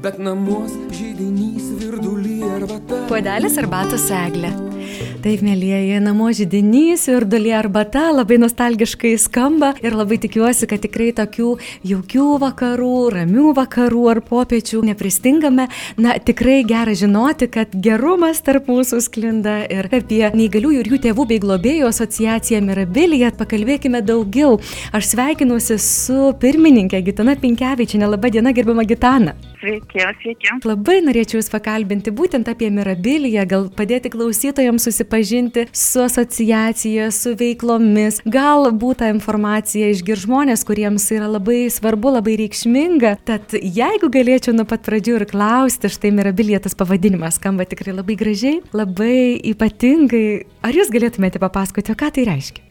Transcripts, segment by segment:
Bet namuos žydinys virdulį arbata. Puodelis arbatos eglė. Taip, mėlyjeji, namo žydinys ir dulė arbata labai nostalgiškai skamba ir labai tikiuosi, kad tikrai tokių jaukių vakarų, ramių vakarų ar popiečių nepristingame. Na, tikrai gera žinoti, kad gerumas tarp mūsų sklinda ir apie neįgaliųjų ir jų tėvų bei globėjų asociaciją Mirabiliją pakalbėkime daugiau. Aš sveikinuosi su pirmininkė Gitana Pinkevičinė. Labą dieną, gerbama Gitana. Sveiki, sveiki. Labai norėčiau Jūs pakalbinti būtent apie Mirabiliją, gal padėti klausytojams susipažinti su asociacija, su veiklomis. Galbūt tą informaciją išgir žmonės, kuriems yra labai svarbu, labai reikšminga. Tad jeigu galėčiau nuo pat pradžių ir klausti, štai Mirabilija tas pavadinimas skamba tikrai labai gražiai, labai ypatingai. Ar Jūs galėtumėte papasakoti, ką tai reiškia?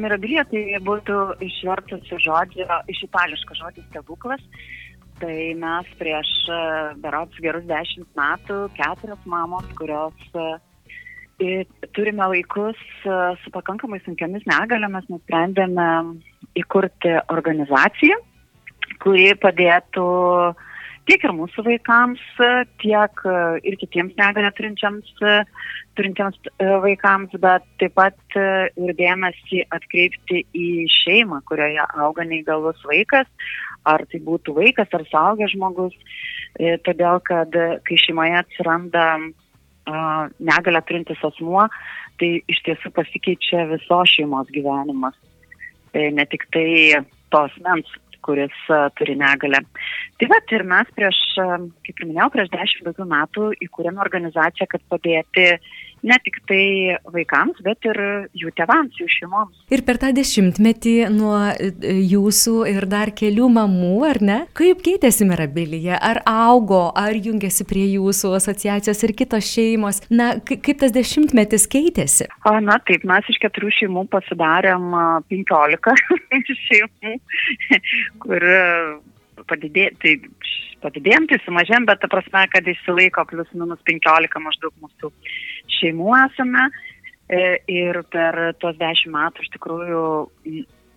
Mirabilija tai būtų išvertus žodžio, iš itališko žodžio stebuklas. Tai mes prieš berots gerus dešimt metų, keturios mamos, kurios e, turime vaikus e, su pakankamai sunkiamis negaliomis, nusprendėme įkurti organizaciją, kuri padėtų tiek ir mūsų vaikams, tiek ir kitiems negalę turintiems, turintiems vaikams, bet taip pat ir dėmesį atkreipti į šeimą, kurioje auga neįgalus vaikas, ar tai būtų vaikas ar suaugęs žmogus, e, todėl kad kai šeimoje atsiranda negalę turintis asmuo, tai iš tiesų pasikeičia visos šeimos gyvenimas. Ne tik tai tos mens, kuris turi negalę. Tai va ir mes prieš, kaip ir minėjau, prieš dešimt daugiau metų įkūrėme organizaciją, kad padėti uh, ne tik tai vaikams, bet ir jų tėvams, jų šeimoms. Ir per tą dešimtmetį nuo e, jūsų ir dar kelių mamų, ar ne, kaip keitėsi Mirabilija? Ar augo, ar jungėsi prie jūsų asociacijos ir kitos šeimos? Na, kaip tas dešimtmetis keitėsi? O, na, taip, mes iš keturių šeimų pasidarėm penkiolika šeimų, kur padidėjo, tai padidėjom, tai sumažėm, bet ta prasme, kad išsilaiko plus minus 15 maždaug mūsų šeimų esame. E, ir per tuos dešimt metų iš tikrųjų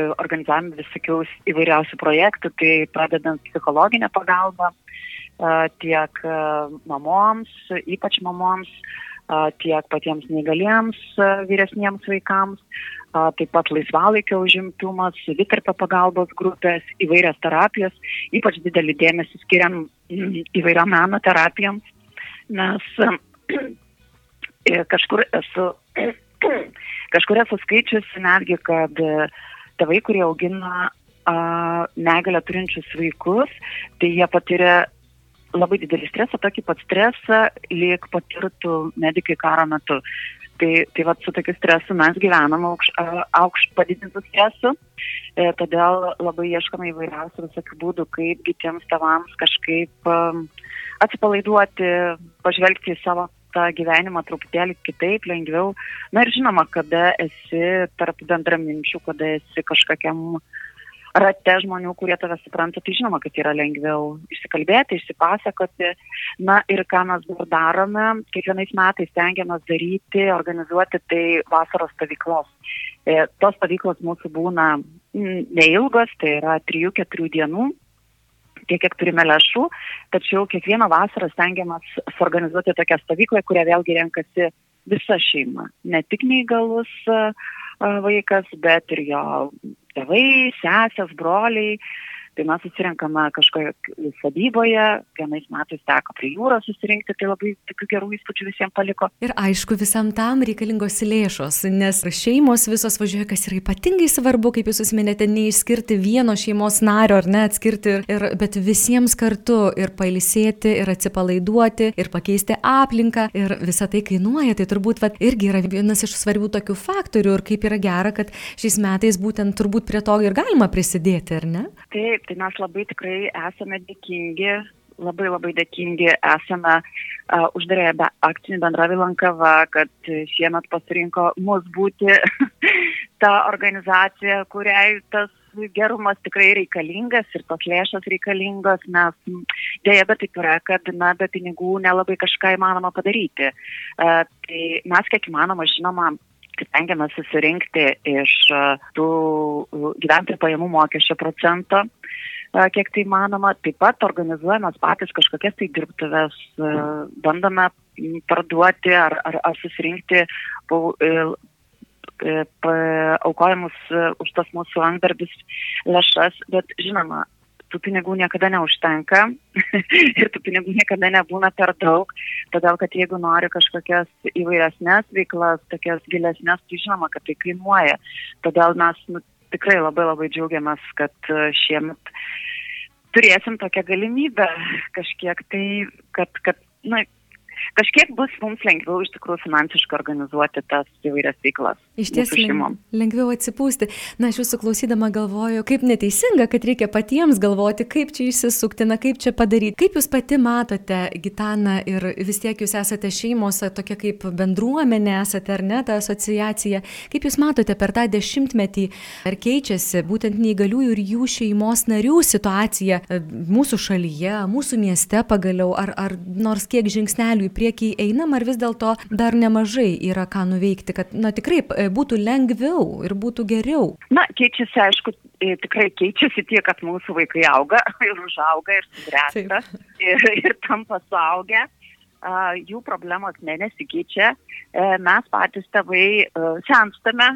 organizavome visokiaus įvairiausių projektų, tai pradedant psichologinę pagalbą e, tiek e, mamoms, ypač mamoms, tiek patiems neįgaliems vyresniems vaikams, taip pat laisvalaikio užimtumas, savitarpio pagalbos grupės, įvairias terapijos, ypač didelį dėmesį skiriam įvairiam meno terapijoms, nes kažkur esu, kažkur esu skaičiusi netgi, kad tėvai, kurie augina negalę turinčius vaikus, tai jie patiria labai didelį stresą, tokį pat stresą, lyg patirtų medikai karo metu. Tai, tai vat, su tokiu stresu mes gyvenam aukš, aukš padidintų stresu, e, todėl labai ieškome įvairiausių visokių būdų, kaip kitiems tavams kažkaip um, atsipalaiduoti, pažvelgti į savo tą gyvenimą truputėlį kitaip, lengviau. Na ir žinoma, kada esi tarp bendraminčių, kada esi kažkokiam uh, rate žmonių, kurie tave supranta, tai žinoma, kad yra lengviau išsikalbėti, išsipasakoti. Na ir ką mes dabar darome, kiekvienais metais stengiamės daryti, organizuoti tai vasaros stovyklos. E, tos stovyklos mūsų būna neilgos, tai yra 3-4 dienų tiek, kiek turime lėšų, tačiau kiekvieną vasarą stengiamas suorganizuoti tokią stovyklą, kurią vėlgi renkasi visa šeima. Ne tik neįgalus vaikas, bet ir jo tėvai, sesės, broliai. Tai mes susirenkame kažkoje sodyboje, vienais metais teko prie jūros susirinkti, tai labai tokių gerų įspūdžių visiems paliko. Ir aišku, visam tam reikalingos lėšos, nes šeimos visos važiuoja, kas yra ypatingai svarbu, kaip jūs užsiminėte, neišskirti vieno šeimos nario ar ne atskirti, ir, bet visiems kartu ir pailsėti, ir atsipalaiduoti, ir pakeisti aplinką, ir visą tai kainuoja, tai turbūt vat, irgi yra vienas iš svarbių tokių faktorių ir kaip yra gera, kad šiais metais būtent turbūt prie to ir galima prisidėti, ar ne? Taip, tai mes labai tikrai esame dėkingi, labai labai dėkingi esame uh, uždarėję be akcinį bendravį Lankava, kad šiemet pasirinko mus būti ta organizacija, kuriai tas gerumas tikrai reikalingas ir tos lėšos reikalingos, nes dėja, bet taip yra, kad na, be pinigų nelabai kažką įmanoma padaryti. Uh, tai mes kiek įmanoma, žinoma, stengiamės susirinkti iš tų gyventojų pajamų mokesčio procento kiek tai manoma. Taip pat organizuojamas patys kažkokias tai dirbtuves, bandome parduoti ar, ar, ar susirinkti aukojimus už tas mūsų antdarbis lėšas, bet žinoma, tų pinigų niekada neužtenka ir tų pinigų niekada nebūna per daug, todėl kad jeigu nori kažkokias įvairesnės veiklas, tokias gilesnės, tai žinoma, kad tai kainuoja. Todėl mes nu, tikrai labai labai džiaugiamės, kad e, šiemet turėsim tokią galimybę kažkiek tai, kad, kad na, kažkiek bus mums lengviau iš tikrųjų finansiškai organizuoti tas įvairias veiklas. Iš ties lengviau atsipūsti. Na, aš jūsų klausydama galvoju, kaip neteisinga, kad reikia patiems galvoti, kaip čia išsisukti, na, kaip čia padaryti. Kaip jūs pati matote, Gitana, ir vis tiek jūs esate šeimos, tokia kaip bendruomenė esate, ar ne, ta asociacija. Kaip jūs matote per tą dešimtmetį, ar keičiasi būtent neįgaliųjų ir jų šeimos narių situacija e, mūsų šalyje, mūsų mieste pagaliau, ar, ar nors kiek žingsnelių į priekį einam, ar vis dėlto dar nemažai yra ką nuveikti, kad, na, tikrai e, būtų lengviau ir būtų geriau? Na, keičiasi, aišku, e, tikrai keičiasi tiek, kad mūsų vaikai auga ir užauga ir subręsta ir, ir tampa suaugę jų problemos ne nesikeičia, e, mes patys tėvai senstame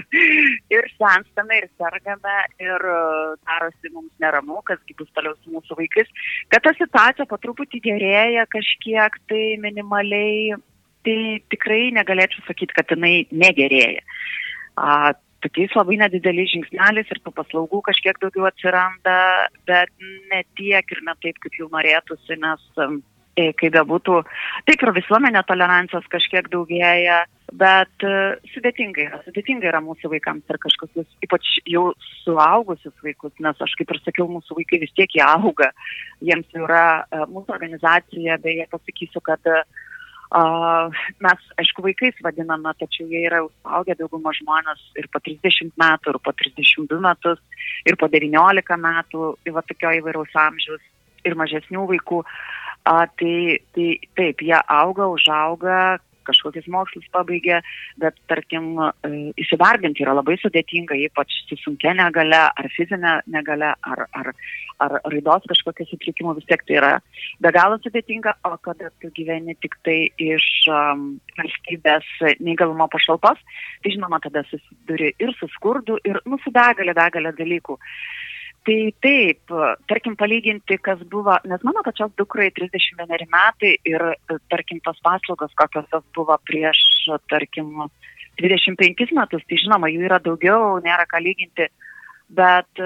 ir senstame ir sergame ir darosi mums neramu, kasgi bus toliau su mūsų vaikais, kad ta situacija po truputį gerėja kažkiek tai minimaliai, tai tikrai negalėčiau sakyti, kad jinai negerėja. A, tokiais labai nedideliais žingsneliais ir tų paslaugų kažkiek daugiau atsiranda, bet ne tiek ir ne taip, kaip jau norėtųsi, nes E, kaip bebūtų, taip ir visuomenė tolerancijos kažkiek daugėja, bet e, sudėtingai yra, sudėtingai yra mūsų vaikams ir kažkokius, ypač jau suaugusius vaikus, nes aš kaip ir sakiau, mūsų vaikai vis tiek jie auga, jiems yra e, mūsų organizacija, beje, pasakysiu, kad Uh, mes, aišku, vaikais vadiname, tačiau jie yra užaugę daugumą žmonės ir po 30 metų, ir po 32 metus, ir po 19 metų, ir va tokio įvairaus amžiaus, ir mažesnių vaikų. Uh, A, tai, tai taip, jie auga, užauga, kažkokius mokslus pabaigia, bet tarkim e, įsidarbinti yra labai sudėtinga, ypač su sunkia negale, ar fizinė negale, ar, ar, ar raidos kažkokia sutrikimų, vis tiek tai yra be galo sudėtinga, o kada tu gyveni tik tai iš um, valstybės neįgalumo pašalpos, tai žinoma, tada susiduri ir su skurdu, ir nu, su begalė, begalė dalykų. Tai taip, tarkim, palyginti, kas buvo, nes mano pačios dukrai 31 metai ir, tarkim, tos paslaugos, kokios jos buvo prieš, tarkim, 25 metus, tai žinoma, jų yra daugiau, nėra ką lyginti, bet,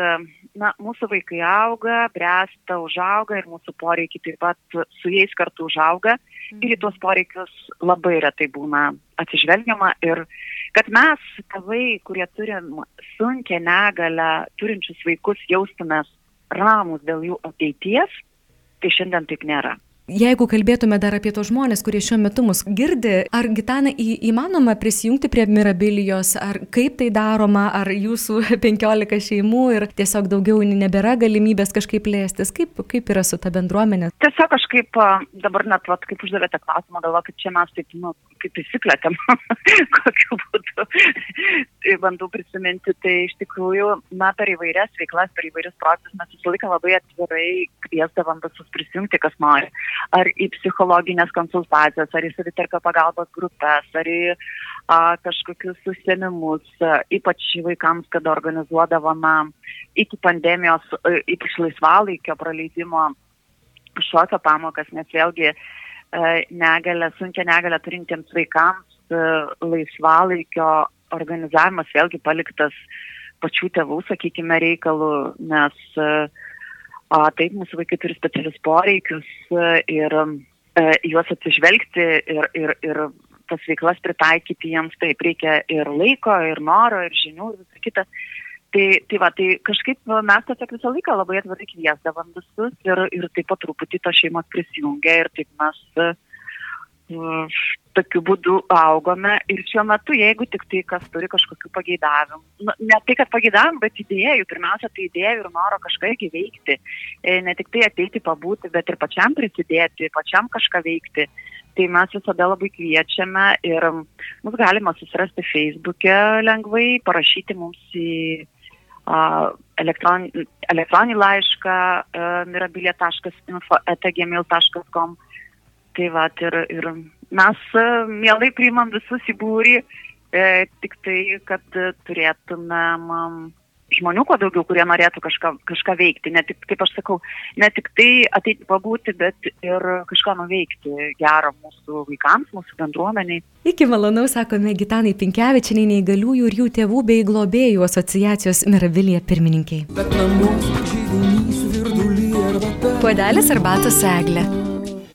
na, mūsų vaikai auga, bręsta, užauga ir mūsų poreikiai taip pat su jais kartu užauga. Ir į tuos poreikius labai retai būna atsižvelgiama ir kad mes, tėvai, kurie turim sunkę negalę, turinčius vaikus, jaustumės ramus dėl jų ateities, tai šiandien taip nėra. Jeigu kalbėtume dar apie tos žmonės, kurie šiuo metu mus girdi, ar Gitana į, įmanoma prisijungti prie Mirabilijos, ar kaip tai daroma, ar jūsų 15 šeimų ir tiesiog daugiau nebėra galimybės kažkaip plėstis, kaip, kaip yra su ta bendruomenė? Tiesiog kažkaip dabar net, vat, kaip uždavėte klausimą, galvoju, kad čia mes taip, nu, kaip įsiplėtėm, kokiu būdu. tai bandau prisiminti, tai iš tikrųjų, na, per įvairias veiklas, per įvairius projektus mes visą laiką labai atvirai kviesdavom visus prisijungti, kas nori ar į psichologinės konsultacijas, ar į savitarpio pagalbos grupės, ar į a, kažkokius susėmimus, ypač vaikams, kada organizuodavome iki pandemijos, ypač laisvalaikio praleidimo šokio pamokas, nes vėlgi negalę, sunkia negalę turintiems vaikams laisvalaikio organizavimas vėlgi paliktas pačių tėvų, sakykime, reikalų, nes uh, O taip, mūsų vaikai turi specialius poreikius e, ir e, juos atsižvelgti ir, ir, ir tas veiklas pritaikyti jiems taip reikia ir laiko, ir noro, ir žinių, ir visą kitą. Tai, tai va, tai kažkaip mes tiesiog visą laiką labai atvirai kviesdavom visus ir, ir taip pat truputį tos šeimos prisijungia ir taip mes tokiu būdu augome ir šiuo metu, jeigu tik tai kas turi kažkokių pageidavimų, nu, ne tai, kad pageidavimų, bet idėjų, pirmiausia, tai idėjų ir noro kažką įveikti, e, ne tik tai ateiti pabūti, bet ir pačiam prisidėti, pačiam kažką veikti. Tai mes visada labai kviečiame ir mus galima susirasti Facebook'e lengvai, parašyti mums į elektron, elektroninį laišką mirabilie.info etagmail.com. Tai va, ir, ir mes mielai priimam visus į būrį, e, tik tai, kad turėtumėm žmonių kuo daugiau, kurie norėtų kažką, kažką veikti. Ne tik, kaip aš sakau, ne tik tai ateiti pabūti, bet ir kažką nuveikti gerą mūsų vaikams, mūsų bendruomeniai. Iki malonaus sakome Gitanai Pinkevičiniai neįgaliųjų ir jų tėvų bei globėjų asociacijos Miravilija pirmininkiai. Puodelis arbatos eglė.